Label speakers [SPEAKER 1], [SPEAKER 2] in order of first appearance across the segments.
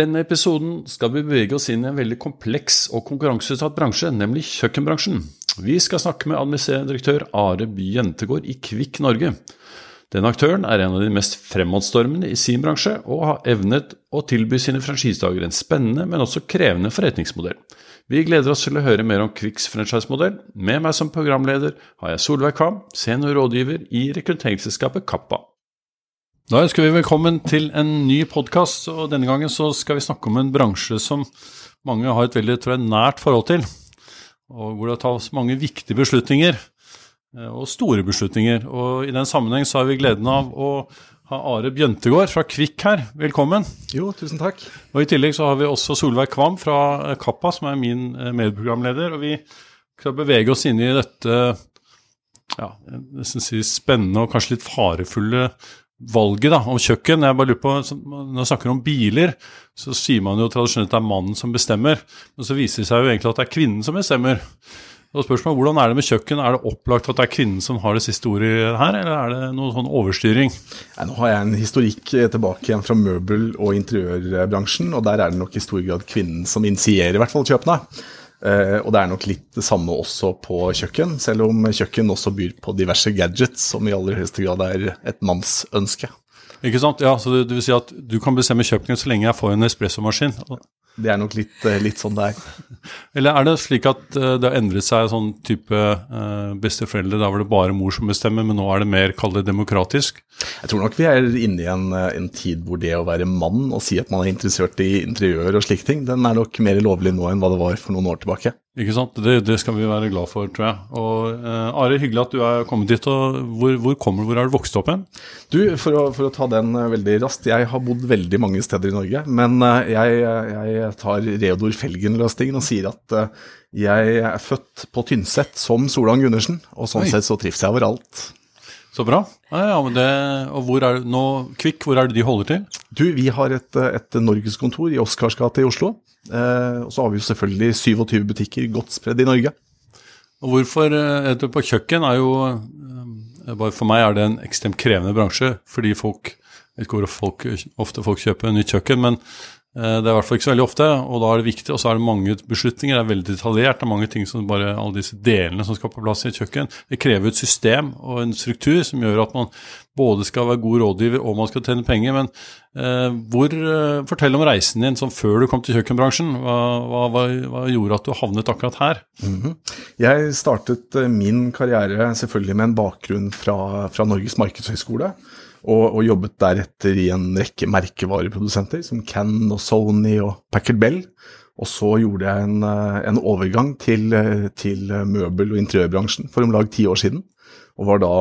[SPEAKER 1] Denne episoden skal vi bevege oss inn i en veldig kompleks og konkurranseutsatt bransje, nemlig kjøkkenbransjen. Vi skal snakke med administrerende direktør Are Jentegård i Kvikk Norge. Denne aktøren er en av de mest fremadstormende i sin bransje, og har evnet å tilby sine franchisetakere en spennende, men også krevende forretningsmodell. Vi gleder oss til å høre mer om Kvikks franchisemodell. Med meg som programleder har jeg Solveig Kvam, senior rådgiver i rekrutteringsselskapet Kappa. Da ønsker vi velkommen til en ny podkast, og denne gangen så skal vi snakke om en bransje som mange har et veldig jeg, nært forhold til, og hvor det tas mange viktige beslutninger, eh, og store beslutninger. Og I den sammenheng så har vi gleden av å ha Are Bjøntegård fra Kvikk her. Velkommen.
[SPEAKER 2] Jo, tusen takk.
[SPEAKER 1] Og I tillegg så har vi også Solveig Kvam fra Kappa, som er min eh, medprogramleder. og Vi skal bevege oss inn i dette ja, nesten si spennende og kanskje litt farefulle valget da, om kjøkken. Jeg bare lurer på, Når man snakker om biler, så sier man jo tradisjonelt at det er mannen som bestemmer. Men så viser det seg jo egentlig at det er kvinnen som bestemmer. Og spørsmålet, Hvordan er det med kjøkken? Er det opplagt at det er kvinnen som har det siste ordet her, eller er det noe sånn overstyring?
[SPEAKER 2] Nei, nå har jeg en historikk tilbake igjen fra møbel- og interiørbransjen, og der er det nok i stor grad kvinnen som initierer i hvert fall kjøpene. Uh, og det er nok litt det samme også på kjøkken, selv om kjøkken også byr på diverse gadgets, som i aller høyeste grad er et mannsønske.
[SPEAKER 1] Ikke sant? Ja, så det, det, vil si at du kan bestemme kjøkkenet så lenge jeg får en espressomaskin?
[SPEAKER 2] Det er nok litt, litt, sånn det er.
[SPEAKER 1] Eller er det slik at uh, det har endret seg sånn type uh, besteforeldre, da var det bare mor som bestemmer, men nå er det mer, kall det demokratisk?
[SPEAKER 2] Jeg tror nok vi er inne i en, en, tid hvor det å være mann og si at man er interessert i interiør og slike ting, den er nok mer lovlig nå enn hva det var for noen år tilbake.
[SPEAKER 1] Ikke sant. Det, det skal vi være glad for, tror jeg. Og uh, Are, hyggelig at du er kommet dit. og Hvor, hvor kommer hvor har du vokst opp hen?
[SPEAKER 2] Du, for å, for å, ta den veldig raskt. Jeg har bodd veldig mange steder i Norge. Men jeg, jeg tar Reodor Felgen-løsningen og sier at jeg er født på Tynset som Solan Gundersen, og sånn Oi. sett så trives jeg overalt.
[SPEAKER 1] Så bra. Ja, ja, det, og hvor er nå, Kvikk, hvor er det de holder til?
[SPEAKER 2] Du, Vi har et, et norgeskontor i Oscars gate i Oslo. Eh, og så har vi jo selvfølgelig 27 butikker godt spredd i Norge.
[SPEAKER 1] Og hvorfor eh, er på kjøkken er jo eh, bare For meg er det en ekstremt krevende bransje, fordi folk jeg vet ikke hvor folk, ofte folk kjøper nytt kjøkken, men det er i hvert fall ikke så veldig ofte, og da er det viktig. Og så er det mange beslutninger, det er veldig detaljert. Det er mange ting som bare, Alle disse delene som skal på plass i et kjøkken. Det krever et system og en struktur som gjør at man både skal være god rådgiver og man skal tjene penger. Men eh, hvor, eh, fortell om reisen din sånn før du kom til kjøkkenbransjen. Hva, hva, hva gjorde at du havnet akkurat her?
[SPEAKER 2] Mm -hmm. Jeg startet eh, min karriere selvfølgelig med en bakgrunn fra, fra Norges markedshøgskole og, og, jobbet deretter i en rekke merkevareprodusenter som Can og Sony og Packard Bell. Og så gjorde jeg en, eh, en overgang til, eh, til, møbel- og interiørbransjen for om lag ti år siden. Og var da,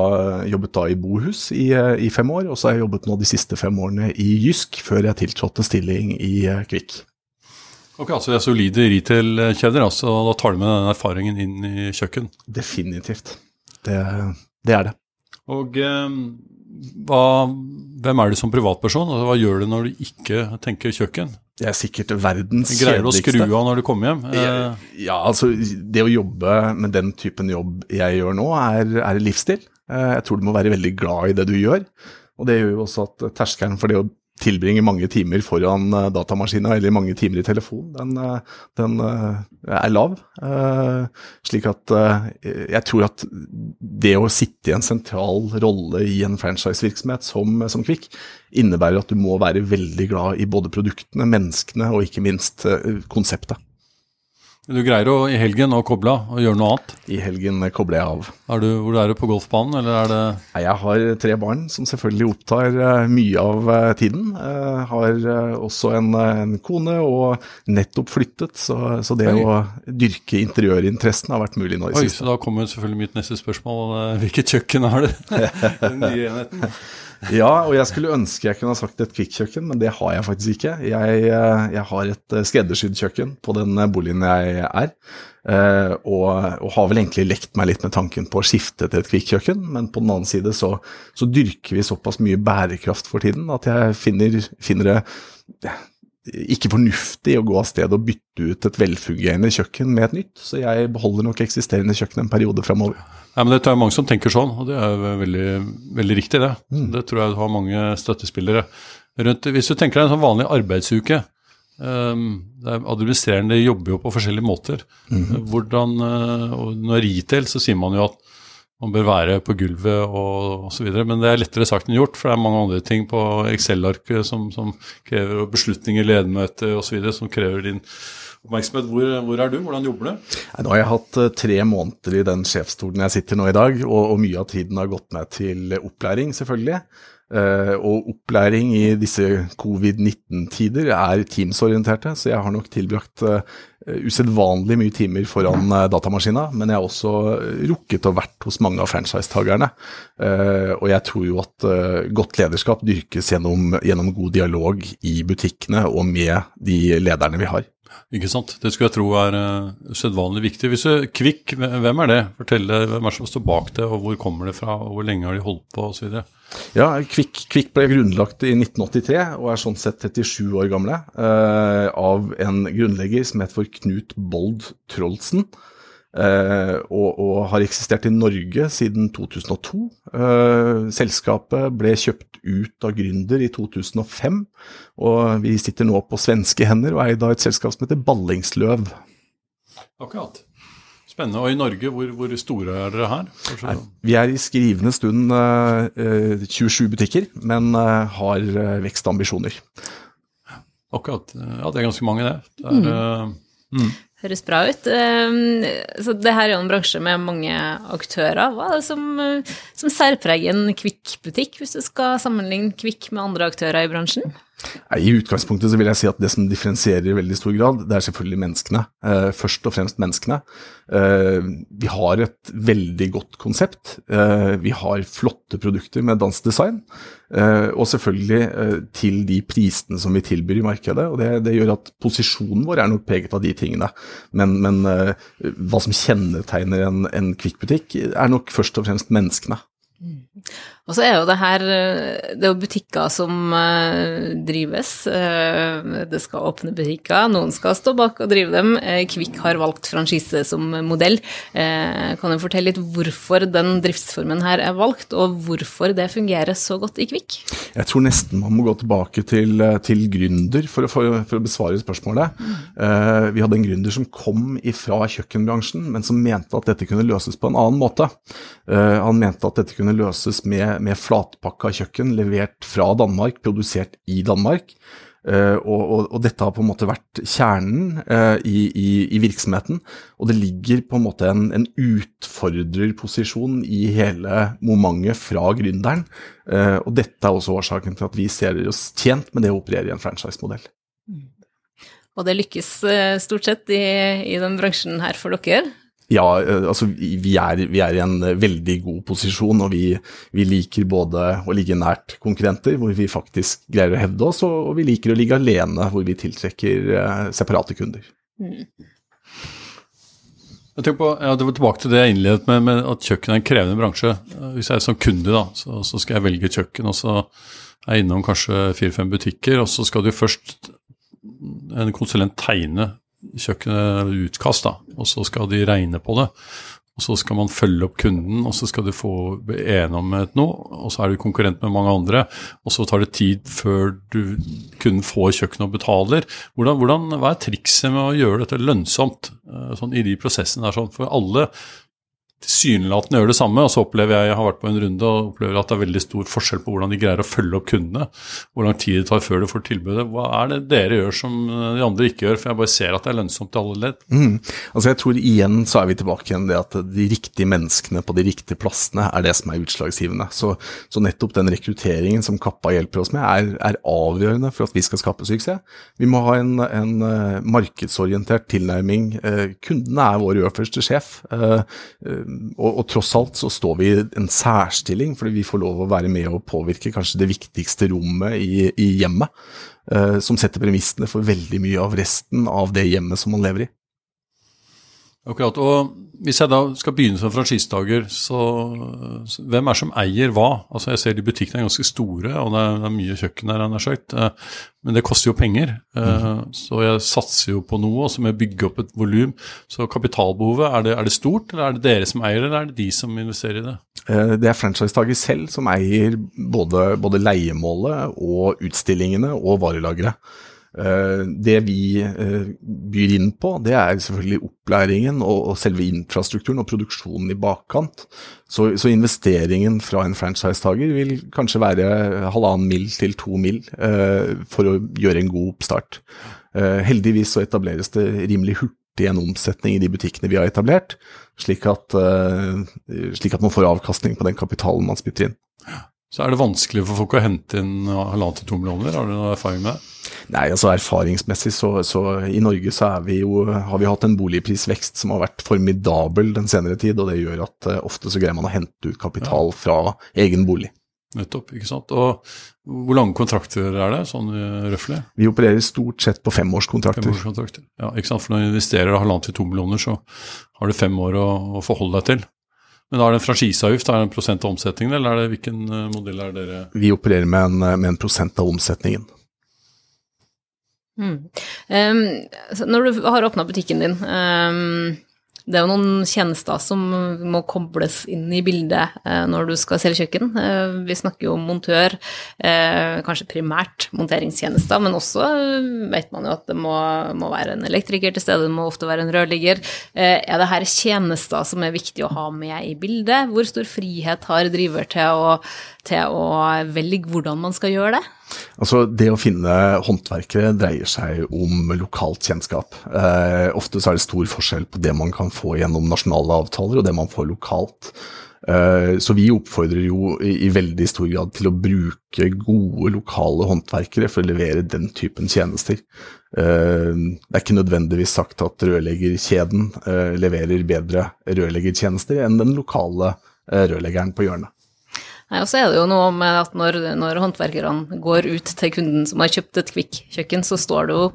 [SPEAKER 2] eh, jobbet da i Bohus i, i, fem år, og så har jeg jobbet nå de siste fem årene i Jysk, før jeg tiltrådte stilling i Kvikk.
[SPEAKER 1] Ok, altså det er solide retail-kjeder, altså, og da tar du med den erfaringen inn i kjøkken?
[SPEAKER 2] Definitivt. Det, det er det.
[SPEAKER 1] Og hva, hvem er du som privatperson? Altså, hva gjør du når du ikke tenker kjøkken?
[SPEAKER 2] Det er sikkert verdens
[SPEAKER 1] kjedeligste. Greier du å skru av når du kommer hjem?
[SPEAKER 2] Eh, ja, altså Det å jobbe med den typen jobb jeg gjør nå, er, er livsstil. Eh, jeg tror du må være veldig glad i det du gjør. Og det gjør jo også at terskelen for det å tilbringer mange timer foran uh, datamaskina eller mange timer i telefon, den, uh, den uh, er lav. slik at jeg tror at det å sitte i en sentral rolle i en franchisevirksomhet som, som Kvikk, innebærer at du må være veldig glad i både produktene, menneskene og ikke minst konseptet.
[SPEAKER 1] Du greier å i helgen å koble av og gjøre noe annet?
[SPEAKER 2] I helgen kobler jeg av.
[SPEAKER 1] Er du, hvor er du på golfbanen, eller er det
[SPEAKER 2] Nei, Jeg har tre barn som selvfølgelig opptar eh, mye av eh, tiden. Jeg har eh, også en, en kone og nettopp flyttet, så, så det
[SPEAKER 1] Oi.
[SPEAKER 2] å dyrke interiørinteressen har vært mulig nå i
[SPEAKER 1] Oi,
[SPEAKER 2] siste.
[SPEAKER 1] så da kommer selvfølgelig mitt neste spørsmål. Hvilket kjøkken er det? Den nye enheten.
[SPEAKER 2] Ja, og jeg skulle ønske jeg kunne ha sagt et kvikkjøkken, men det har jeg faktisk ikke. Jeg, eh, jeg har et eh, skreddersydd kjøkken på den eh, boligen jeg er, og, og har vel egentlig lekt meg litt med tanken på å skifte til et kvikkjøkken, men på den annen side så, så dyrker vi såpass mye bærekraft for tiden at jeg finner, finner det ikke fornuftig å gå av sted og bytte ut et velfungerende kjøkken med et nytt, så jeg beholder nok eksisterende kjøkken en periode framover.
[SPEAKER 1] Ja, men Det er mange som tenker sånn, og det er veldig, veldig riktig. Det Det tror jeg du har mange støttespillere rundt. Hvis du tenker deg en sånn vanlig arbeidsuke um, er Administrerende jobber jo på forskjellige måter. Hvordan, uh, og Når retail så sier man jo at man bør være på gulvet og osv., men det er lettere sagt enn gjort, for det er mange andre ting på Excel-arket som, som krever beslutninger, ledermøter osv. som krever din oppmerksomhet. Hvor, hvor er du? Hvordan jobber du?
[SPEAKER 2] Nå har jeg hatt eh, tre måneder i den sjefsstolen jeg sitter nå i dag, og, og mye av tiden har gått med til opplæring, selvfølgelig. Eh, og opplæring i disse covid-19-tider er Teams-orienterte, så jeg har nok tilbrakt uh, usedvanlig mye timer foran uh, datamaskina, men jeg har også eh, rukket å vært hos mange av franchisetakerne. Eh, og jeg tror jo at eh, godt lederskap dyrkes gjennom, gjennom god dialog i butikkene og med de lederne vi har.
[SPEAKER 1] Ikke sant? Det skulle jeg tro er usedvanlig viktig. Hvis du, Kvikk, hvem er det? Fortell Hvem er det som står bak det, og hvor kommer det fra, og hvor lenge har de holdt på osv.?
[SPEAKER 2] Ja, Kvikk, Kvikk ble grunnlagt i 1983 og er sånn sett 37 år gamle. eh, av en grunnlegger som het for Knut Bold Troldsen. eh, og, og har eksistert i Norge siden 2002. Eh, selskapet ble kjøpt ut av gründer i 2005. Og vi sitter nå på svenske hender og eier da et selskap som heter Ballingsløv.
[SPEAKER 1] Akkurat. Spennende. Og i Norge, hvor, hvor store er dere her? Nei,
[SPEAKER 2] Vi er i skrivende stund eh, eh, 27 butikker, men eh, har eh, vekstambisjoner.
[SPEAKER 1] Akkurat. Ja, det er ganske mange, det. det er, uh,
[SPEAKER 3] Høres bra ut. Ehm, Så det her er jo en bransje med mange aktører. Hva er det som, eh, som særpreger en Kvikk-butikk, hvis du skal sammenligne Kvikk med andre aktører i bransjen?
[SPEAKER 2] I utgangspunktet så vil jeg si at det som differensierer i veldig stor grad, det er selvfølgelig menneskene. Eh, først og fremst menneskene. Eh, vi har et veldig godt konsept. Eh, vi har flotte produkter med dansk design, og selvfølgelig til de prisene som vi tilbyr i markedet. og Det, det gjør at posisjonen vår er nok preget av de tingene. Men, men hva som kjennetegner en, en Kvikk-butikk, er nok først og fremst menneskene.
[SPEAKER 3] Og så er jo det her eh, Det er jo butikker som eh, drives. eh, Det skal åpne butikker, noen skal stå bak og drive dem. Kvikk har valgt franchise som modell. Kan du fortelle litt hvorfor den driftsformen her er valgt, og hvorfor det fungerer så godt i Kvikk?
[SPEAKER 2] Jeg tror nesten man må gå tilbake til, til gründer for å, for, for å besvare spørsmålet. Mm. vi hadde en gründer som kom ifra kjøkkenbransjen, men som mente at dette kunne løses på en annen måte. Han mente at dette kunne løses med, med flatpakka kjøkken levert fra Danmark, produsert i Danmark. Eh, og, og, dette har på en måte vært kjernen eh, i, i, i virksomheten. Og det ligger på en måte en, en utfordrerposisjon i hele momentet fra gründeren. Eh, og dette er også årsaken til at vi ser oss tjent med det å operere i en franchise-modell.
[SPEAKER 3] Og det lykkes stort sett i, i den bransjen her for dere.
[SPEAKER 2] Ja, eh, altså vi er, vi er i en eh, veldig god posisjon, og vi, vi liker både å ligge nært konkurrenter, hvor vi faktisk greier å hevde oss, og, vi liker å ligge alene, hvor vi tiltrekker eh, separate kunder.
[SPEAKER 1] Jeg tenker på, ja, det var tilbake til det jeg innledet med, med at kjøkken er en krevende bransje. Hvis jeg er som kunde, da, så, så skal jeg velge kjøkken, og så er jeg innom kanskje fire-fem butikker, og så skal du først en konsulent tegne kjøkkenet utkast, da, og så skal de regne på det. Og så skal man følge opp kunden, og så skal du få enighet noe, og så er du konkurrent med mange andre, og så tar det tid før du, kunden får kjøkkenet og betaler. Hvordan, hvordan, hva er trikset med å gjøre dette lønnsomt eh, sånn, i de prosessene der? Sånn? For alle tilsynelatende gjør det samme, og så opplever jeg jeg har vært på en runde og opplever at det er veldig stor forskjell på hvordan de greier å følge opp kundene. Hvor lang tid det tar før du får tilbudet. Hva er det dere gjør som de andre ikke gjør? For jeg bare ser at det er lønnsomt i alle ledd.
[SPEAKER 2] Mm. Altså jeg tror igjen så er vi tilbake igjen det at de riktige menneskene på de riktige plassene er det som er utslagsgivende. Så, så nettopp den rekrutteringen som Kappa hjelper oss med, er, er, avgjørende for at vi skal skape suksess. Vi må ha en, en uh, markedsorientert tilnærming. Uh, kundene er vår øverste sjef. Og, og, tross alt så står vi i en særstilling, fordi vi får lov å være med og påvirke kanskje det viktigste rommet i, i hjemmet. Uh, som setter premissene for veldig mye av resten av det hjemmet som man lever i.
[SPEAKER 1] Akkurat, og Hvis jeg da skal begynne som franchisetaker, så, så hvem er det som eier hva? Altså Jeg ser de butikkene er ganske store, og det er, det er mye kjøkken der, nær sagt. Men det koster jo penger. mm. Så jeg satser jo på noe, og så må jeg bygge opp et volum. Så kapitalbehovet, er det, er det, stort, eller er det dere som eier det, eller er det de som investerer i det?
[SPEAKER 2] Uh, det er franchisetaker selv som eier både, både leiemålet og utstillingene og varelageret. Eh, det vi eh, byr inn på, det er selvfølgelig opplæringen og selve infrastrukturen og produksjonen i bakkant. Så, så investeringen fra en franchisetaker vil kanskje være halvannen mil til to mil eh, for å gjøre en god oppstart. Heldigvis så etableres det rimelig hurtig en omsetning i de butikkene vi har etablert, slik at, slik at man får avkastning på den kapitalen man spytter inn.
[SPEAKER 1] Så er det vanskelig for folk å hente inn halvannen til to millioner, har du noe erfaring med det?
[SPEAKER 2] Nei, altså erfaringsmessig så, så i Norge så vi jo, har vi hatt en boligprisvekst som har vært formidabel den senere tid, og det gjør at uh, ofte så greier man å hente ut kapital fra egen bolig.
[SPEAKER 1] Nettopp, ikke sant. Og hvor lange kontrakter er det, sånn eh, røftlig?
[SPEAKER 2] Vi opererer stort sett på femårskontrakter.
[SPEAKER 1] femårskontrakter. Ja, ikke sant. For når du investerer halvannet til to millioner, så har du fem år å, å forholde deg til. Men da er det en franchiseavgift, er det en prosent av omsetningen, eller er det, hvilken eh, modell er dere
[SPEAKER 2] Vi opererer med en, med en prosent av omsetningen.
[SPEAKER 3] Mm. Um, når du har åpna butikken din, um, det er jo noen tjenester som må kobles inn i bildet eh, når du skal selge kjøkken. Eh, vi snakker jo om montør, eh, kanskje primært monteringstjenester, men også vet man jo at det må, må, være en elektriker til stede, det må ofte være en rørlegger. Er det her tjenester som er viktig å ha med i bildet? Hvor stor frihet har driver til å, til å velge hvordan man skal gjøre det?
[SPEAKER 2] Altså, Det å finne håndverkere dreier seg om lokalt kjennskap. Eh, ofte så er det stor forskjell på det man kan få gjennom nasjonale avtaler, og det man får lokalt. Eh, så vi oppfordrer jo i, i, veldig stor grad til å bruke gode lokale håndverkere for å levere den typen tjenester. Eh, det er ikke nødvendigvis sagt at rørleggerkjeden eh, leverer bedre rørleggertjenester enn den lokale eh, rørleggeren på hjørnet.
[SPEAKER 3] Nei, og så er det jo noe med at når, når håndverkerne går ut til kunden som har kjøpt et Kvikk-kjøkken, så står det jo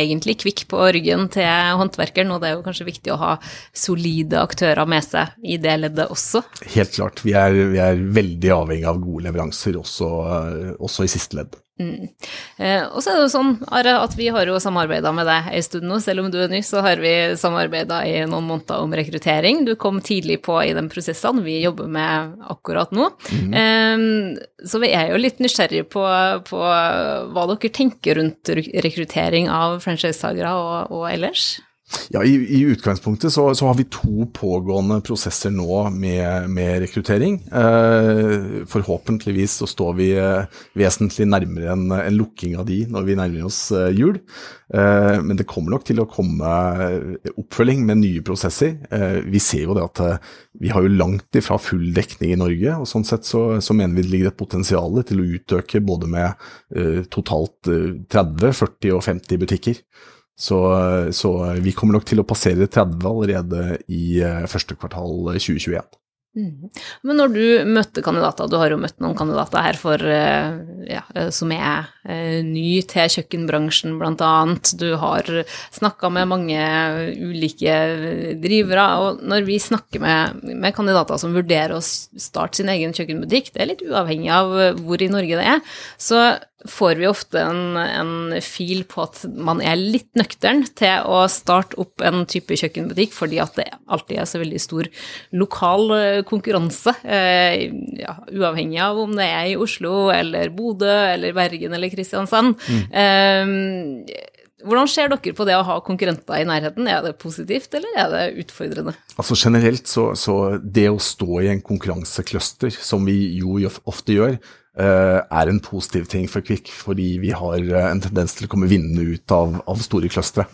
[SPEAKER 3] egentlig Kvikk på ryggen til håndverkeren, og det er jo kanskje viktig å ha solide aktører med seg i det leddet også?
[SPEAKER 2] Helt klart. Vi er, vi er veldig avhengig av gode leveranser også, også i siste ledd. Mm.
[SPEAKER 3] Eh, og så er det jo sånn, Are, at vi har jo samarbeida med deg en stund nå. Selv om du er ny, så har vi samarbeida i noen måneder om rekruttering. Du kom tidlig på i de prosessene vi jobber med akkurat nå. Mm. Eh, så vi er jo litt nysgjerrige på, på, hva dere tenker rundt rekruttering av franchisetagere og, og ellers?
[SPEAKER 2] Ja, i, i utgangspunktet så, så, har vi to pågående prosesser nå med, med rekruttering. Eh, forhåpentligvis så står vi eh, vesentlig nærmere en, en, lukking av de når vi nærmer oss eh, jul. Eh, men det kommer nok til å komme eh, oppfølging med nye prosesser. Eh, vi ser jo det at vi har jo langt ifra full dekning i Norge, og sånn sett så, så mener vi det ligger et potensial til å utøke både med totalt 30, 40 og 50 butikker. Så, så, vi kommer nok til å passere 30 allerede i eh, første kvartal 2021.
[SPEAKER 3] Mm. Men når du møtte kandidater, du har jo møtt noen kandidater her for, eh, ja, eh, som er ny til kjøkkenbransjen bl.a. Du har snakka med mange ulike drivere. Og når vi snakker med, med, kandidater som vurderer å starte sin egen kjøkkenbutikk, det er litt uavhengig av hvor i Norge det er, så får vi ofte en, en, fil på at man er litt nøktern til å starte opp en type kjøkkenbutikk, fordi at det alltid er så veldig stor lokal eh, konkurranse. Eh, ja, uavhengig av om det er i Oslo eller Bodø eller Bergen eller Kristiansand. Mm. Eh, hvordan ser dere på det å ha konkurrenter i nærheten? Er det positivt, eller er det utfordrende?
[SPEAKER 2] Altså Generelt så, så det å stå i en konkurransecluster, som vi jo ofte gjør, er en positiv ting for Kvikk, fordi vi har eh, en tendens til å komme vinnende ut av, av store clustere.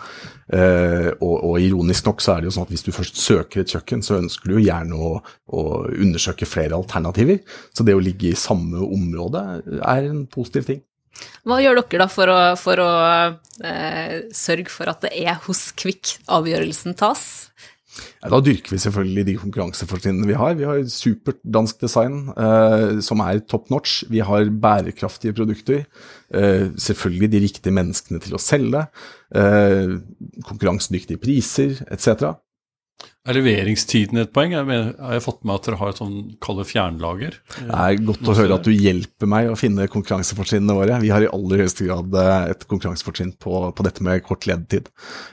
[SPEAKER 2] Uh, og, og, ironisk nok så er det jo sånn at hvis du først søker et kjøkken, så ønsker du jo gjerne å, å, undersøke flere alternativer. Så det å ligge i samme område er en positiv ting.
[SPEAKER 3] Hva gjør dere da for å, for å eh, sørge for at det er hos Kvikk avgjørelsen tas?
[SPEAKER 2] Ja, da dyrker vi selvfølgelig de konkurransefortrinnene vi har. Vi har supert dansk design eh, som er top notch. Vi har bærekraftige produkter. Eh, selvfølgelig de riktige menneskene til å selge. Eh, konkurransedyktige priser etc.
[SPEAKER 1] Er leveringstiden et poeng? Jeg mener, har jeg fått med at dere har et sånn kalde fjernlager?
[SPEAKER 2] Det er godt å høre at du hjelper meg å finne konkurransefortrinnene våre. Vi har i aller høyeste grad eh, et konkurransefortrinn på, på, dette med kort ledetid.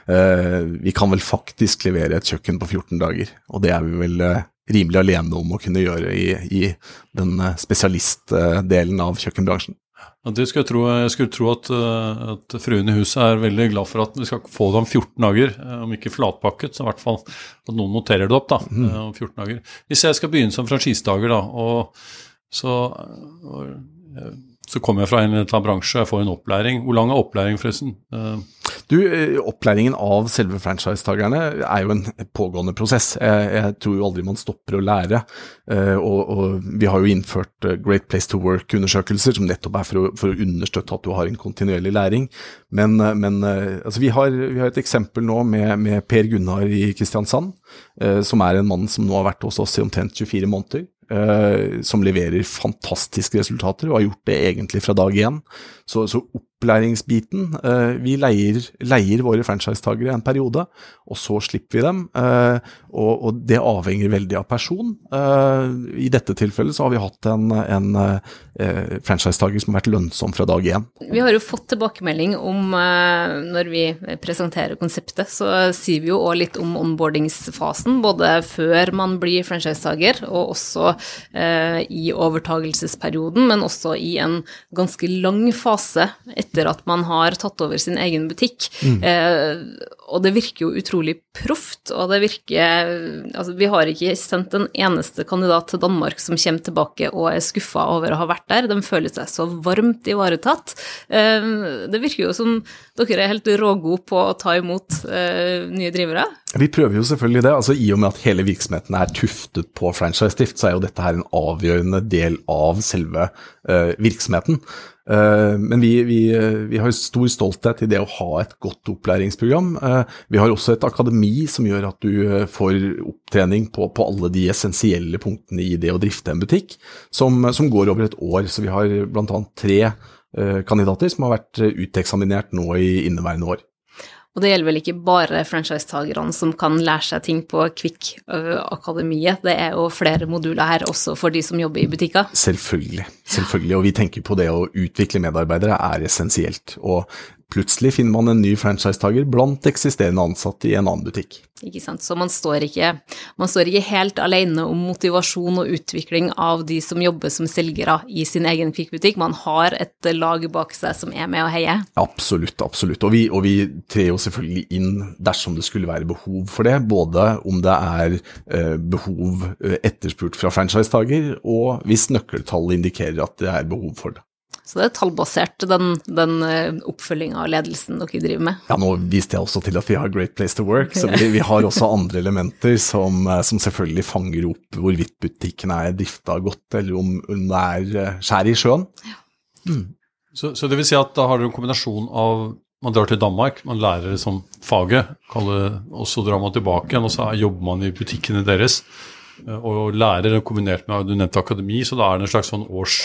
[SPEAKER 2] Uh, vi kan vel faktisk levere et kjøkken på 14 dager, og det er vi vel uh, rimelig alene om å kunne gjøre i, i den spesialistdelen av kjøkkenbransjen.
[SPEAKER 1] Det skulle jeg, tro, jeg skulle tro at, eh, at fruen i huset er veldig glad for at vi skal få det om 14 dager. Eh, om ikke flatpakket, så i hvert fall at noen noterer det opp da, mm. om 14 dager. Hvis jeg skal begynne som franchisedager, da, og så, og, så kommer jeg fra en eller annen bransje jeg får en opplæring. Hvor lang er opplæring, forresten?
[SPEAKER 2] Du, eh, Opplæringen av selve franchisetakerne er jo en pågående prosess. Jeg, jeg, tror jo aldri man stopper å lære. Eh, og, og Vi har jo innført eh, Great Place to Work-undersøkelser, som nettopp er for å, for å, understøtte at du har en kontinuerlig læring. Men, men altså vi, har, vi, har, et eksempel nå med, med Per Gunnar i Kristiansand, som er en mann som nå har vært hos oss i omtrent 24 måneder. Som leverer fantastiske resultater, og har gjort det egentlig fra dag én. Så, så opplæringsbiten. Eh, vi leier, leier våre franchisetagere en periode, og så slipper vi dem. Eh, og, og, det avhenger veldig av person. Eh, I dette tilfellet så har vi hatt en, en franchisetager som har vært lønnsom fra dag én.
[SPEAKER 3] Vi har jo fått tilbakemelding om når vi presenterer konseptet, så sier vi jo òg litt om onboardingsfasen. Både før man blir franchisetager, og også i overtagelsesperioden, men også i en ganske lang fase etter etter at man har tatt over sin egen butikk. Mm. Eh, og det virker jo utrolig proft, og det virker Altså, vi har ikke sendt en eneste kandidat til Danmark som kommer tilbake og er skuffa over å ha vært der. De føler seg så varmt ivaretatt. Eh, det virker jo som dere er helt rågode på å ta imot eh, nye drivere.
[SPEAKER 2] Vi prøver jo selvfølgelig det. altså I og med at hele virksomheten er tuftet på franchise-drift, så er jo dette her en avgjørende del av selve uh, virksomheten. Uh, men vi, vi, vi, har stor stolthet i det å ha et godt opplæringsprogram. Uh, vi har også et akademi som gjør at du får opptrening på, på, alle de essensielle punktene i det å drifte en butikk, som, som går over et år. Så vi har bl.a. tre kandidater som har vært uteksaminert nå i inneværende år.
[SPEAKER 3] Og det gjelder vel ikke bare franchisetagerne som kan lære seg ting på Kvikk-akademiet, det er jo flere moduler her også for de som jobber i butikker?
[SPEAKER 2] Selvfølgelig, selvfølgelig. Og vi tenker på det å utvikle medarbeidere er essensielt. Og Plutselig finner man en ny franchisetaker blant eksisterende ansatte i en annen butikk.
[SPEAKER 3] Ikke sant, Så man står ikke, man står ikke helt alene om motivasjon og utvikling av de som jobber som selgere i sin egen kvikkbutikk. Man har et lag bak seg som er med og heier.
[SPEAKER 2] Absolutt, absolutt. Og vi, og vi trer jo selvfølgelig inn dersom det skulle være behov for det. Både om det er eh, behov eh, etterspurt fra franchisetaker, og hvis nøkkeltallet indikerer at det er behov for det.
[SPEAKER 3] Så det er tallbasert, den, den eh, oppfølginga av ledelsen dere driver med.
[SPEAKER 2] Ja, nå viste jeg også til at vi har Great Place to Work, så vi, vi har også andre elementer som, eh, som, selvfølgelig fanger opp hvorvidt butikken er drifta godt, eller om, om det er eh, skjær i sjøen. Ja.
[SPEAKER 1] Mm. Så, så, det vil si at da har dere en kombinasjon av man drar til Danmark, man lærer liksom faget, og så drar man tilbake igjen, og så jobber man i butikkene deres og lærer kombinert med du nevnte akademi, så da er det en slags sånn års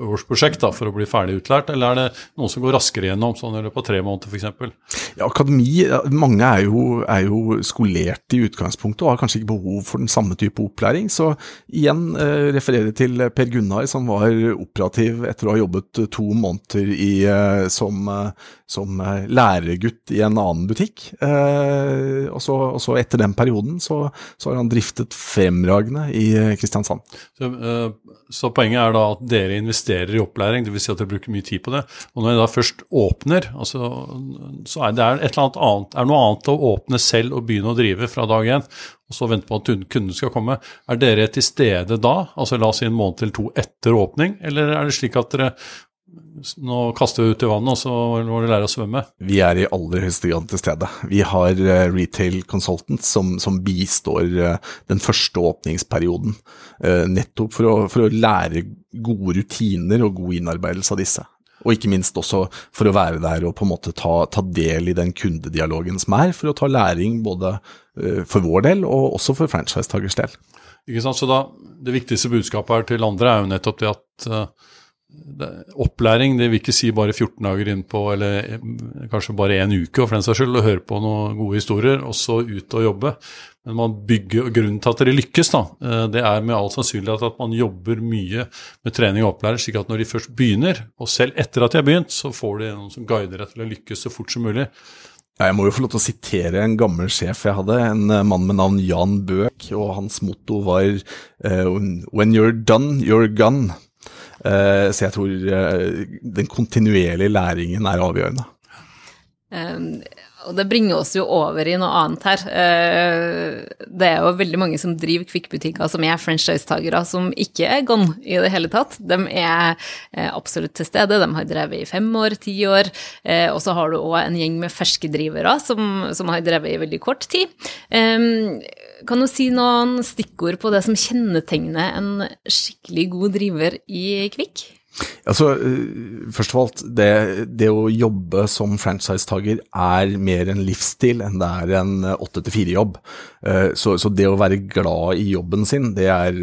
[SPEAKER 1] årsprosjekt da, for å bli ferdig utlært, eller er det noen som går raskere gjennom, sånn i løpet av tre måneder f.eks.?
[SPEAKER 2] Ja, akademi, mange er jo, er jo, skolert i utgangspunktet og har kanskje ikke behov for den samme type opplæring. Så igjen eh, referere til Per Gunnar som var operativ etter å ha jobbet to måneder i, eh, som, eh, som læregutt i en annen butikk. Eh, og, så, og, så, etter den perioden så, så, har han driftet fremragende i Kristiansand.
[SPEAKER 1] Så, eh, så poenget er da at dere investerer investerer i opplæring, dvs. Si at dere bruker mye tid på det. Og når jeg da først åpner, altså, så er det annet, er noe annet å åpne selv og begynne å drive fra dag én, og så vente på at kunden skal komme. Er dere til stede da, altså la oss si en måned eller to etter åpning, eller er det slik at dere nå kaster vi ut i vannet, og så må du lære å svømme.
[SPEAKER 2] Vi er i aller høyeste grad til stede. Vi har uh, retail consultants som, som bistår uh, den første åpningsperioden. Uh, nettopp for å, for å, lære gode rutiner og god innarbeidelse av disse. Og ikke minst også for å være der og på en måte ta, ta del i den kundedialogen som er, for å ta læring både for vår del og også for franchisetakers del.
[SPEAKER 1] Ikke sant, så da, Det viktigste budskapet her til andre er jo nettopp det at opplæring, det vil ikke si bare 14 dager innpå, eller eh, kanskje bare én uke, for den saks skyld, og høre på noen gode historier, og så ut og jobbe. Men man bygger, og grunnen til at dere lykkes, da, eh, det er med all sannsynlighet at man jobber mye med trening og opplæring, slik at når de først begynner, og selv etter at de har begynt, så får de noen som guider deg til å lykkes så fort som mulig.
[SPEAKER 2] Jeg må jo få lov til å sitere en gammel sjef jeg hadde, en eh, mann med navn Jan Bøk, og hans motto var When you're done, you're gone. Eh, så jeg tror eh, den kontinuerlige læringen er avgjørende.
[SPEAKER 3] Um, og det bringer oss jo over i noe annet her. Uh, det er jo veldig mange som driver kvikkbutikker som er franchisetagere, som ikke er gone i det hele tatt. De er absolutt til stede, de har drevet i fem år, ti år. Og så har du òg en gjeng med ferskedrivere som, som, har drevet i veldig kort tid. Kan du si noen stikkord på det som kjennetegner en skikkelig god driver i Kvikk?
[SPEAKER 2] Altså, eh, Først og alt, det, det å jobbe som franchisetaker er mer en livsstil enn det er en eh, åtte til fire-jobb. Eh, så, så, det å være glad i jobben sin, det er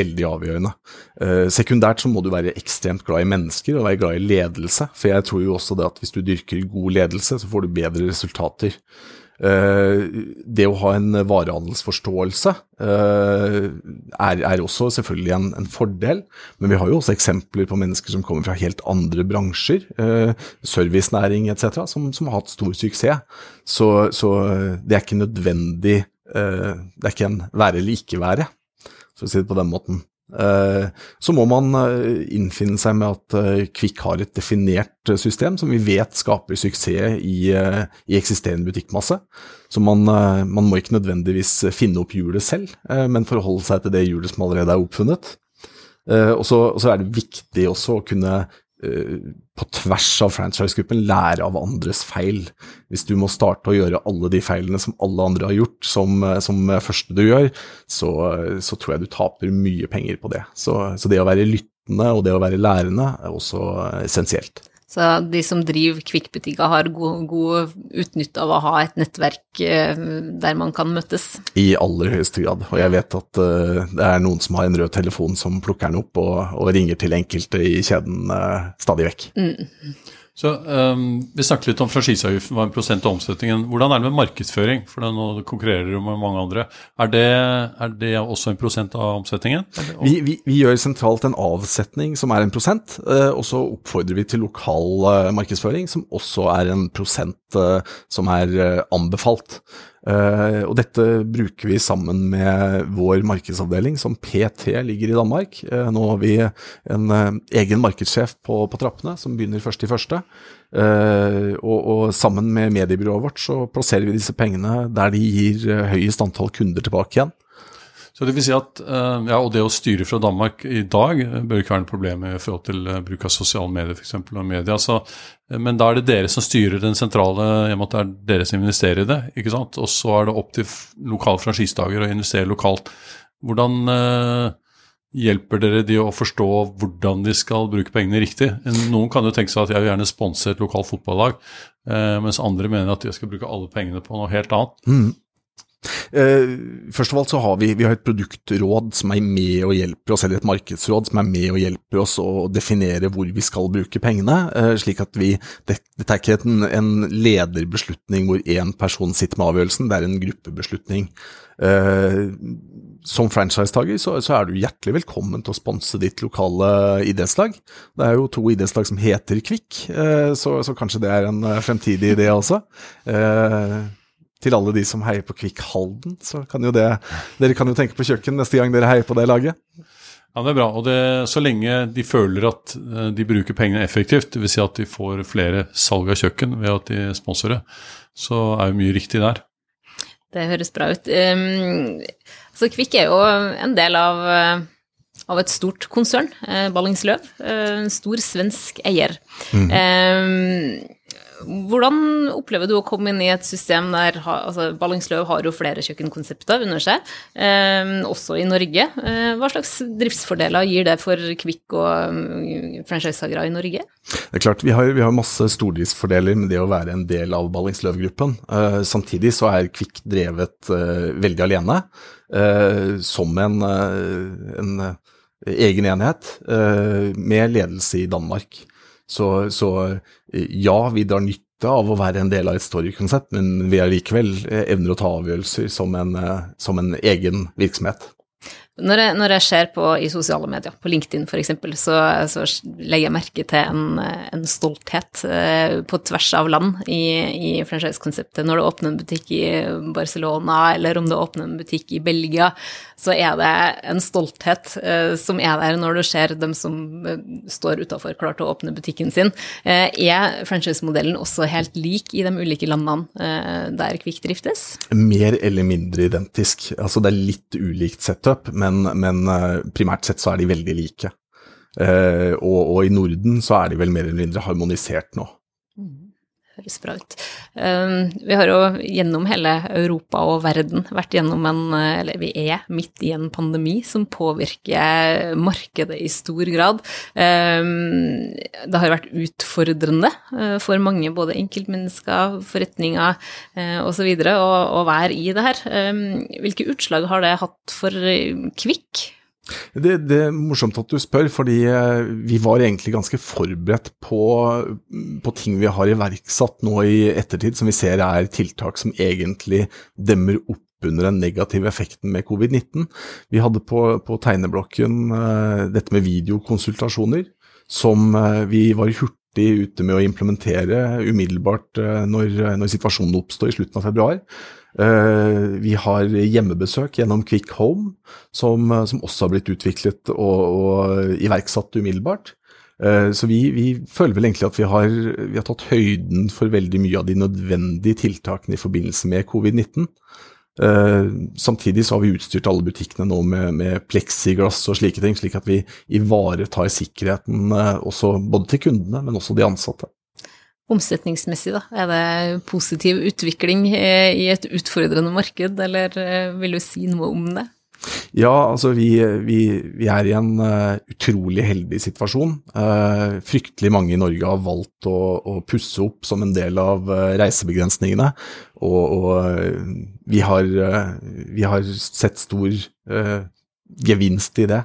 [SPEAKER 2] veldig avgjørende. Sekundært så må du være ekstremt glad i mennesker og være glad i ledelse. For jeg tror jo også det at hvis du dyrker god ledelse, så får du bedre resultater. Eh, det å ha en varehandelsforståelse eh, er, er, også selvfølgelig en, en, fordel, men vi har jo også eksempler på mennesker som kommer fra helt andre bransjer, eh, servicenæring etc., som, som, har hatt stor suksess. Så, så det er ikke nødvendig Det er ikke en være eller ikke være, for å si det på den måten. Eh, så må man eh, innfinne seg med at eh, Kvikk har et definert system som vi vet skaper suksess i, i eksisterende butikkmasse. Så man, man, må ikke nødvendigvis finne opp hjulet selv, men forholde seg til det hjulet som allerede er oppfunnet. Og så er det viktig også å kunne på tvers av franchise-gruppen lære av andres feil. Hvis du må starte å gjøre alle de feilene som alle andre har gjort, som, eh, som første du gjør, så, så, tror jeg du taper mye penger på det. Så, så det å være lyttende og det å være lærende er også essensielt.
[SPEAKER 3] Så de som driver kvikkbutikker har god, god utnytte av å ha et nettverk eh, der man kan møtes?
[SPEAKER 2] I aller høyeste grad. Og jeg vet at uh, det er noen som har en rød telefon som plukker den opp og, og ringer til enkelte i kjeden uh, stadig vekk. Mm.
[SPEAKER 1] Så um, Vi snakket litt om franchiseavgiften var en prosent av omsetningen. Hvordan er det med markedsføring? For nå konkurrerer du med mange andre. Er det, er det, også en prosent av omsetningen?
[SPEAKER 2] Vi, vi, vi, gjør sentralt en avsetning som er en prosent, uh, og så oppfordrer vi til lokal uh, markedsføring, som også er en prosent uh, som er anbefalt. Uh, og dette bruker vi sammen med vår markedsavdeling, som PT ligger i Danmark. Uh, nå har vi en uh, egen markedssjef på, på, trappene, som begynner først i første. Og, og, sammen med mediebyrået vårt så plasserer vi disse pengene der de gir høyest antall kunder tilbake igjen.
[SPEAKER 1] Så det vil si at, ja, Og det å styre fra Danmark i dag bør ikke være noe problem i forhold til bruk av sosiale medier for eksempel, og media. Så men da er det dere som styrer den sentrale, i og med at det er dere som investerer i det. ikke sant? Og så er det opp til lokale franchisedager å investere lokalt. Hvordan eh, hjelper dere de å forstå hvordan de skal bruke pengene riktig? Noen kan jo tenke seg at jeg vil gjerne sponse et lokalt fotballag, eh, mens andre mener at jeg skal bruke alle pengene på noe helt annet. Mm.
[SPEAKER 2] Uh, først av alt så har vi, vi har et produktråd som er med og hjelper oss, eller et markedsråd som er med og hjelper oss å definere hvor vi skal bruke pengene. Uh, slik at vi, det, er ikke en, en lederbeslutning hvor én person sitter med avgjørelsen, det er en gruppebeslutning. Uh, som franchisetaker så, så, er du hjertelig velkommen til å sponse ditt lokale idrettslag. Det er jo to idrettslag som heter Kvikk, så, så, kanskje det er en fremtidig idé også. Til alle de som heier på Kvikk Halden, så kan jo det Dere kan jo tenke på kjøkken neste gang dere heier på det laget.
[SPEAKER 1] Ja, det er bra. Og det, så lenge de føler at eh, de bruker pengene effektivt, dvs. Si at de får flere salg av kjøkken ved at de sponsorer, så er jo mye riktig der.
[SPEAKER 3] Det høres bra ut. Um, så Kvikk er jo en del av, av et stort konsern, uh, Ballingsløv. En stor svensk eier. Mm. Um, hvordan opplever du å komme inn i et system der altså Ballingsløv har jo flere kjøkkenkonsepter under seg, eh, også i Norge. Eh, hva slags driftsfordeler gir det for Kvikk og um, franchisehagere i Norge?
[SPEAKER 2] Det er klart, Vi har, vi har masse stordriftsfordeler med det å være en del av Ballingsløv-gruppen. Eh, samtidig så er Kvikk drevet eh, veldig alene, som en, en egen enhet, med ledelse i Danmark. Så, så ja, vi drar nytte av å være en del av et storykonsept, men vi er likevel eh, evner å ta avgjørelser som en, eh, som en egen virksomhet.
[SPEAKER 3] Når jeg, når jeg, ser på i sosiale medier, på LinkedIn f.eks., så, så legger jeg merke til en, en stolthet eh, på tvers av land i, i franchisekonseptet. Når du åpner en butikk i Barcelona, eller om du åpner en butikk i Belgia, så er det en stolthet eh, som er der når du ser dem som eh, står utafor, klar til å åpne butikken sin. Er franchise-modellen også helt lik i de ulike landene der Kvikk driftes?
[SPEAKER 2] Mer eller mindre identisk. Altså det er litt ulikt setup, men men, men eh, primært sett så er de veldig like. Uh, og, og, i Norden så er de vel mer eller mindre harmonisert nå.
[SPEAKER 3] Høres bra ut. Um, vi har jo gjennom hele Europa og verden vært gjennom en Eller vi er midt i en pandemi som påvirker markedet i stor grad. Um, det har vært utfordrende uh, for mange, både enkeltmennesker, forretninger uh, osv., å være i det her. Um, hvilke utslag har det hatt for Kvikk?
[SPEAKER 2] Det, det, er morsomt at du spør, fordi eh, vi var egentlig ganske forberedt på, på, ting vi har iverksatt nå i ettertid, som vi ser er tiltak som egentlig demmer opp under den negative effekten med covid-19. Vi hadde på, på tegneblokken uh, dette med videokonsultasjoner, som uh, vi var hurtig ute med å implementere umiddelbart uh, når, når situasjonen oppstod i slutten av februar. Eh, vi har hjemmebesøk gjennom Quick Home, som, eh, som også har blitt utviklet og, og iverksatt umiddelbart. Eh, så vi, vi, føler vel egentlig at vi har, vi har, tatt høyden for veldig mye av de nødvendige tiltakene i forbindelse med covid-19. Samtidig så har vi utstyrt alle butikkene nå med, med pleksiglass og slike ting, slik at vi ivaretar sikkerheten også både til kundene, men også de ansatte
[SPEAKER 3] omsetningsmessig, da? Er det positiv utvikling eh, i et utfordrende marked, eller eh, vil du si noe om det?
[SPEAKER 2] Ja, altså vi, vi, vi er i en uh, utrolig heldig situasjon. Uh, fryktelig mange i Norge har valgt å, å pusse opp som en del av uh, reisebegrensningene. Og, og vi, har, vi, har, sett stor gevinst i det.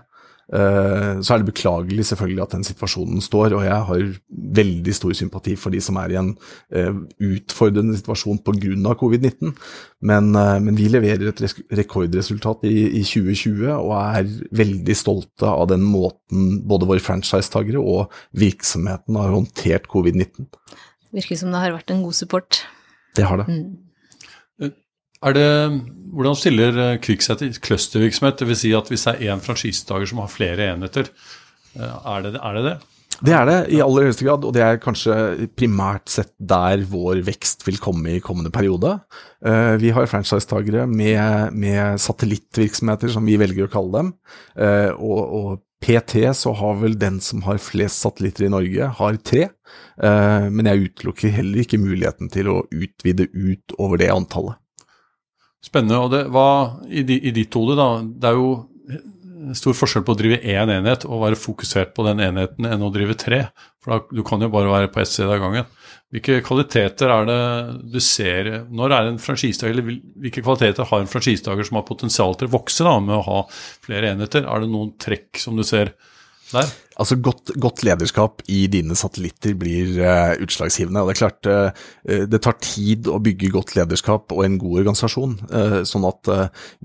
[SPEAKER 2] Eh, så er det beklagelig selvfølgelig at den situasjonen står, og jeg har veldig stor sympati for de som er i en eh, utfordrende situasjon pga. covid-19. Men, eh, men, vi leverer et rekordresultat i, i 2020 og er veldig stolte av den måten både våre franchisetagere og virksomheten har håndtert covid-19.
[SPEAKER 3] Virker som det har vært en god support.
[SPEAKER 2] Det har det. Mm.
[SPEAKER 1] Det, hvordan stiller eh, Kvikk seg til clustervirksomhet? Dvs. Si at hvis det er én franchisetaker som har flere enheter, eh, er det, er det det?
[SPEAKER 2] Det er det i aller høyeste grad, og det er kanskje primært sett der vår vekst vil komme i kommende periode. Uh, vi har franchisetagere med, med satellittvirksomheter, som vi velger å kalle dem. Og, og, PT så har vel den som har flest satellitter i Norge, har tre. Men jeg utelukker heller ikke muligheten til å utvide ut over det antallet.
[SPEAKER 1] Spennende. Og det, var i, i ditt hode, da, det er jo stor forskjell på å drive én enhet og være fokusert på den enheten enn å drive tre. For da, du kan jo bare være på ett sted av gangen. Hvilke kvaliteter er det du ser Når er en eller hvilke kvaliteter har en franchisetaker som har potensial til å vokse da, med å ha flere enheter? Er det noen trekk som du ser der?
[SPEAKER 2] Altså godt, godt, lederskap i dine satellitter blir uh, utslagsgivende. og Det er klart uh, det tar tid å bygge godt lederskap og en god organisasjon. Uh, sånn at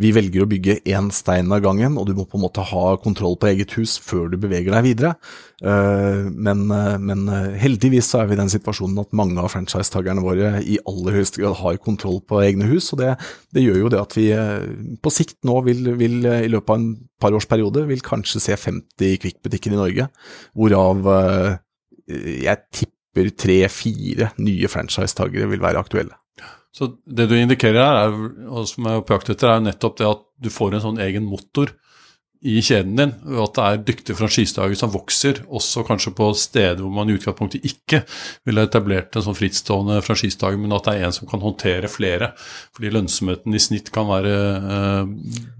[SPEAKER 2] vi velger å bygge én stein av gangen, og du må på en måte ha kontroll på eget hus før du beveger deg videre. Men, men, heldigvis så er vi i den situasjonen at mange av franchisetakerne våre i aller høyeste grad har kontroll på egne hus. og Det, det gjør jo det at vi på sikt nå vil, vil i løpet av en par års periode vil kanskje se 50 Kvikk-butikker i Norge, hvorav eh, jeg tipper tre-fire nye franchisetagere vil være aktuelle.
[SPEAKER 1] Så det du indikerer her, er, og som er har pøkt etter, er jo nettopp det at du får en sånn egen motor i kjeden din, og at det er dyktige franchisedager som vokser, også kanskje på steder hvor man i utgangspunktet ikke ville etablert en sånn frittstående franchisedag, men at det er en som kan håndtere flere. Fordi lønnsomheten i snitt kan være eh,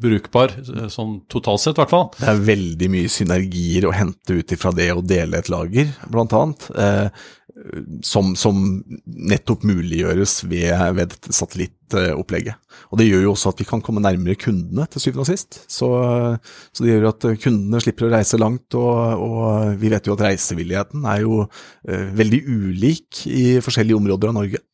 [SPEAKER 1] brukbar, eh, sånn totalt sett i hvert fall.
[SPEAKER 2] Det er veldig mye synergier å hente ut ifra det å dele et lager, blant annet. Eh, som, som, nettopp muliggjøres ved, ved dette satellittopplegget. Og Det gjør jo også at vi kan komme nærmere kundene, til syvende og sist. Så, så det gjør at kundene slipper å reise langt, og, og vi vet jo at reisevilligheten er jo eh, veldig ulik i forskjellige områder av Norge.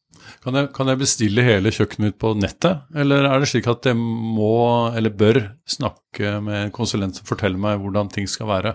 [SPEAKER 1] Kan jeg, kan jeg, bestille hele kjøkkenet mitt på nettet, eller er det slik at jeg må, eller bør, snakke med en konsulent som forteller meg hvordan ting skal være?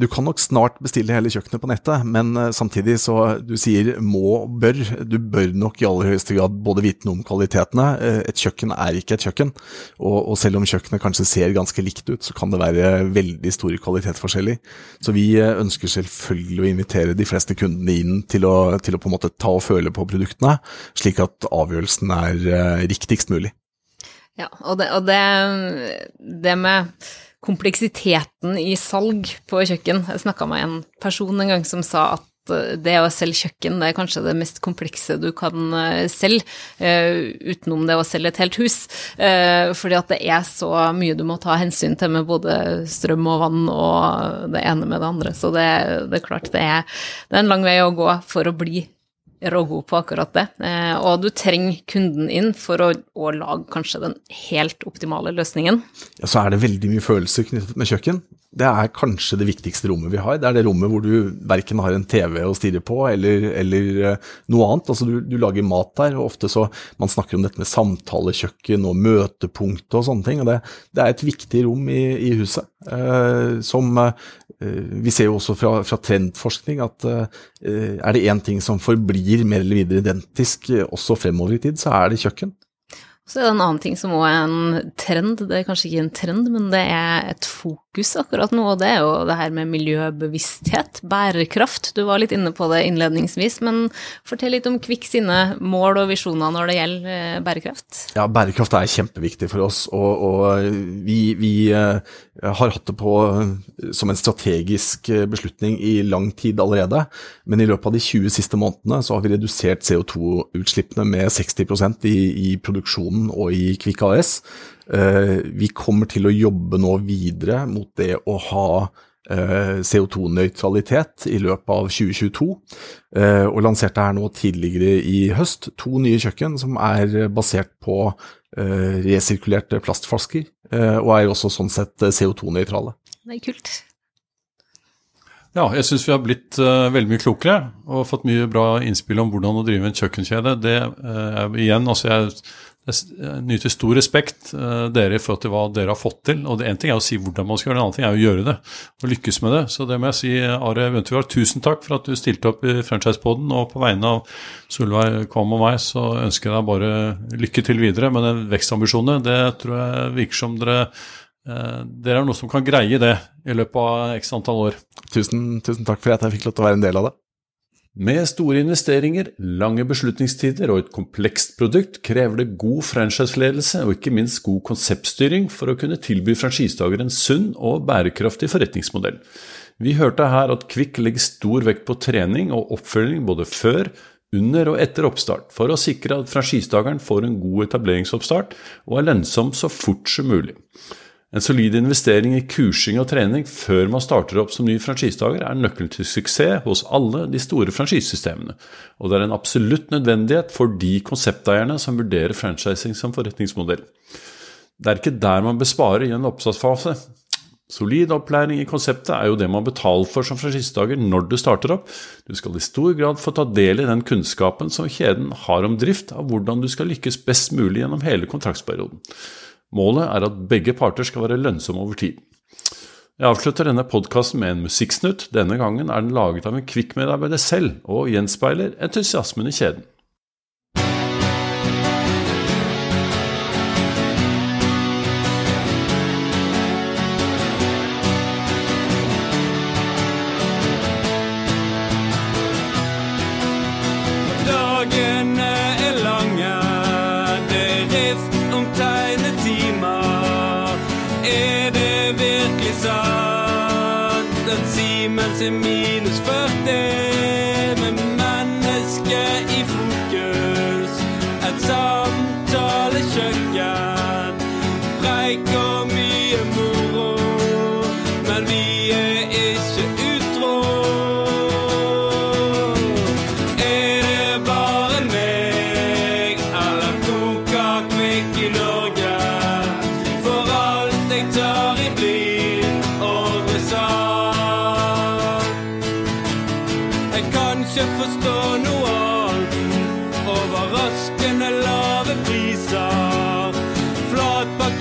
[SPEAKER 2] Du kan nok snart bestille hele kjøkkenet på nettet, men uh, samtidig så du sier må, bør. Du bør nok i aller høyeste grad både vite noe om kvalitetene. Uh, et kjøkken er ikke et kjøkken, og, og, selv om kjøkkenet kanskje ser ganske likt ut, så kan det være veldig store kvalitetsforskjeller. Så vi ønsker selvfølgelig å invitere de fleste kundene inn til å, til å på en måte ta og føle på produktene, slik at avgjørelsen er riktigst mulig.
[SPEAKER 3] Ja, og det, og det, det med kompleksiteten i salg på kjøkken Jeg snakka med en person en gang som sa at det å selge kjøkken det er kanskje det mest komplekse du kan eh, selge, uh, utenom det å selge et helt hus. Fordi at det er så mye du må ta hensyn til med både strøm og vann og det ene med det andre. Så det, det er klart det er, det er en lang vei å gå for å bli rågod på akkurat det. Eh, og du trenger kunden inn for å, å, lage kanskje den helt optimale løsningen.
[SPEAKER 2] Ja, så er det veldig mye følelser knyttet med kjøkken det er kanskje det viktigste rommet vi har. Det er det rommet hvor du verken har en TV å stirre på eller, eller eh, noe annet. Altså du, du, lager mat der, og ofte så Man snakker om dette med samtalekjøkken og møtepunkt og sånne ting. og Det, det er et viktig rom i, i huset. Eh, som eh, Vi ser jo også fra, fra trendforskning at eh, er det én ting som forblir mer eller mindre identisk eh, også fremover i tid, så er det kjøkken.
[SPEAKER 3] Så er det en annen ting som òg er en trend, det er kanskje ikke en trend, men det er et fokus akkurat nå, og det er jo det her med miljøbevissthet, bærekraft. Du var litt inne på det innledningsvis, men fortell litt om Kvikk sine mål og visjoner når det gjelder eh, bærekraft.
[SPEAKER 2] Ja, bærekraft er kjempeviktig for oss, og, og vi, vi, eh, har hatt det på som en strategisk eh, beslutning i lang tid allerede, men i løpet av de 20 siste månedene så har vi redusert CO2-utslippene med 60% i, i produksjonen og i Kvikk AS. Eh, vi kommer til å jobbe nå videre mot det å ha eh, CO2-nøytralitet i løpet av 2022, eh, og lanserte her nå tidligere i høst to nye kjøkken som er basert på resirkulerte plastflasker, og er også sånn sett CO2-nøytrale.
[SPEAKER 3] Det er kult.
[SPEAKER 1] Ja, jeg syns vi har blitt uh, veldig mye klokere og fått mye bra innspill om hvordan å drive en kjøkkenkjede. Det uh, igjen, altså jeg jeg nyter stor respekt uh, dere i forhold til hva dere har fått til. og det Én ting er å si hvordan man skal gjøre det, en annen ting er å gjøre det og lykkes med det. Så det må jeg si, Are Wøntegard, tusen takk for at du stilte opp i Franchisepoden. Og på vegne av Solveig Kvam og meg så ønsker jeg deg bare lykke til videre med den vekstambisjonene. Det tror jeg virker som dere uh, dere er noe som kan greie det i løpet av x antall år.
[SPEAKER 2] Tusen, tusen takk for at jeg fikk lov til å være en del av det.
[SPEAKER 1] Med store investeringer, lange beslutningstider og et komplekst produkt krever det god franchiseledelse og ikke minst god konseptstyring for å kunne tilby franchisetakere en sunn og bærekraftig forretningsmodell. Vi hørte her at Kvikk legger stor vekt på trening og oppfølging både før, under og etter oppstart, for å sikre at franchisetakeren får en god etableringsoppstart og er lønnsom så fort som mulig. En solid investering i kursing og trening før man starter opp som ny franchisetaker, er nøkkelen til suksess hos alle de store franchisesystemene, og det er en absolutt nødvendighet for de konsepteierne som vurderer franchising som forretningsmodell. Det er ikke der man besparer i en oppstartsfase. Solid opplæring i konseptet er jo det man betaler for som franchisetaker når du starter opp. Du skal i stor grad få ta del i den kunnskapen som kjeden har om drift, av hvordan du skal lykkes best mulig gjennom hele kontraktsperioden. Målet er at begge parter skal være lønnsomme over tid. Jeg avslutter denne podkasten med en musikksnutt. Denne gangen er den laget av en Kvikk-medarbeider selv, og gjenspeiler entusiasmen i kjeden.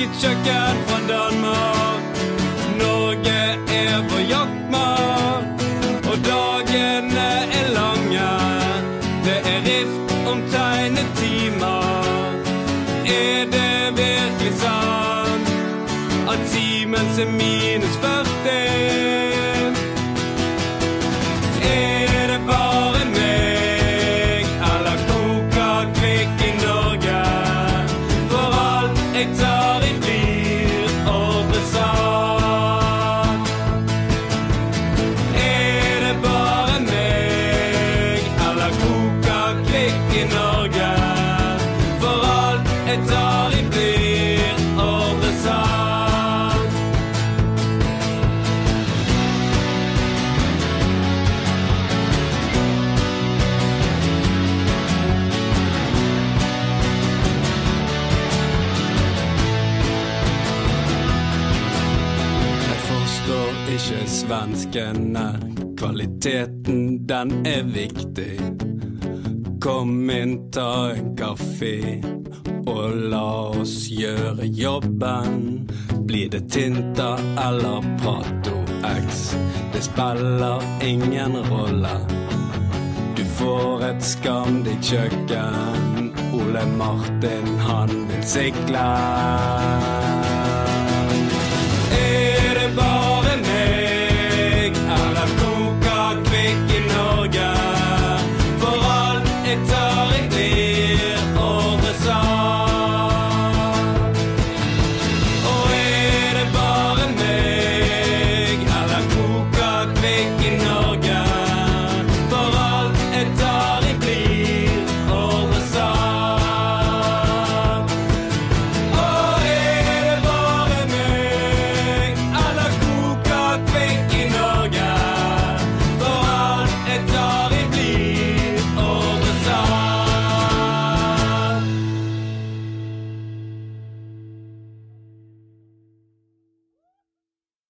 [SPEAKER 4] Flatpakket kjøkken fra Danmark. Norge er vår jaktmark, og dagene er lange. Det er rift om tegnetimer. Er det virkelig sant at Siemens er minus Kvaliteten, den er viktig. Kom inn, ta en kaffe, og la oss gjøre jobben. Blir det Tinta eller Prato X? Det spiller ingen rolle. Du får et skamdig kjøkken. Ole Martin, han vil sikle.